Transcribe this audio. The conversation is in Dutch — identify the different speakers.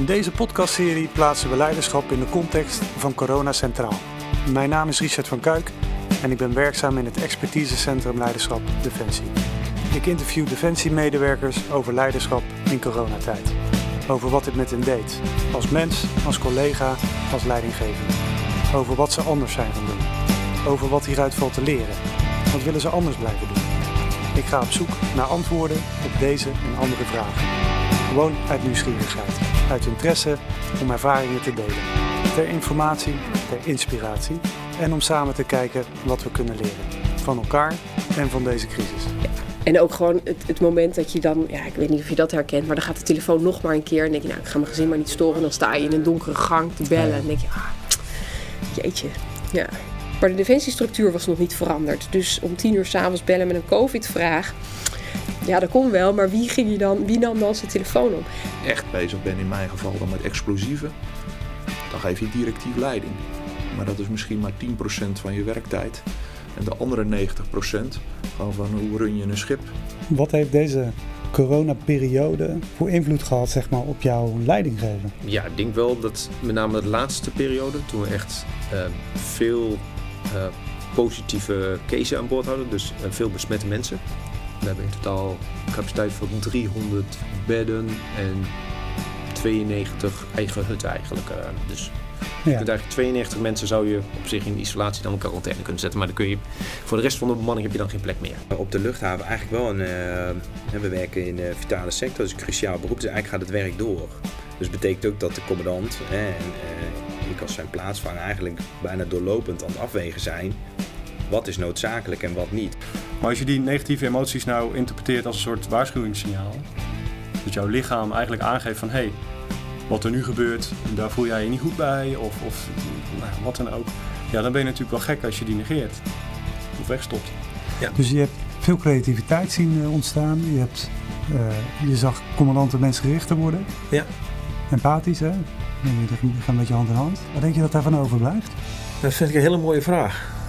Speaker 1: In deze podcastserie plaatsen we leiderschap in de context van corona centraal. Mijn naam is Richard van Kuik en ik ben werkzaam in het expertisecentrum Leiderschap Defensie. Ik interview defensiemedewerkers over leiderschap in coronatijd. Over wat dit met hen deed, als mens, als collega, als leidinggevende. Over wat ze anders zijn gaan doen. Over wat hieruit valt te leren. Wat willen ze anders blijven doen? Ik ga op zoek naar antwoorden op deze en andere vragen. Gewoon uit nieuwsgierigheid, uit interesse om ervaringen te delen. Ter informatie, ter inspiratie en om samen te kijken wat we kunnen leren. Van elkaar en van deze crisis.
Speaker 2: En ook gewoon het, het, moment dat je dan, ja, ik weet niet of je dat herkent, maar dan gaat de telefoon nog maar een keer. En denk je, nou, ik ga mijn gezin maar niet storen. Dan sta je in een donkere gang te bellen. En denk je, ah, jeetje. Ja. Maar de defensiestructuur was nog niet veranderd. Dus om tien uur s'avonds bellen met een COVID-vraag. Ja, dat kon wel, maar wie, ging je dan, wie nam dan zijn telefoon op?
Speaker 3: Echt bezig ben in mijn geval dan met explosieven, dan geef je directief leiding. Maar dat is misschien maar 10% van je werktijd. En de andere 90% gewoon van hoe run je een schip.
Speaker 1: Wat heeft deze coronaperiode voor invloed gehad zeg maar, op jouw leidinggeven?
Speaker 4: Ja, ik denk wel dat met name de laatste periode, toen we echt uh, veel uh, positieve cases aan boord hadden, dus uh, veel besmette mensen. We hebben in totaal een capaciteit van 300 bedden en 92 eigen hutten eigenlijk. dus ja. eigenlijk 92 mensen zou je op zich in isolatie dan in quarantaine kunnen zetten. Maar dan kun je, voor de rest van de bemanning heb je dan geen plek meer.
Speaker 5: Op de luchthaven eigenlijk wel een... Uh, we werken in de vitale sector, dat is een cruciaal beroep. Dus eigenlijk gaat het werk door. Dus dat betekent ook dat de commandant hè, en uh, ik als zijn plaatsvanger eigenlijk bijna doorlopend aan het afwegen zijn. Wat is noodzakelijk en wat niet.
Speaker 6: Maar als je die negatieve emoties nou interpreteert als een soort waarschuwingssignaal. Dat jouw lichaam eigenlijk aangeeft van... hé, hey, wat er nu gebeurt, daar voel jij je niet goed bij of, of nou, wat dan ook. Ja, dan ben je natuurlijk wel gek als je die negeert of wegstopt.
Speaker 1: Ja. Dus je hebt veel creativiteit zien eh, ontstaan. Je, hebt, uh, je zag commandanten mensgerichter worden.
Speaker 5: Ja.
Speaker 1: Empathisch, hè? Die gaan een beetje hand in hand. Wat denk je dat daarvan overblijft?
Speaker 5: Dat vind ik een hele mooie vraag.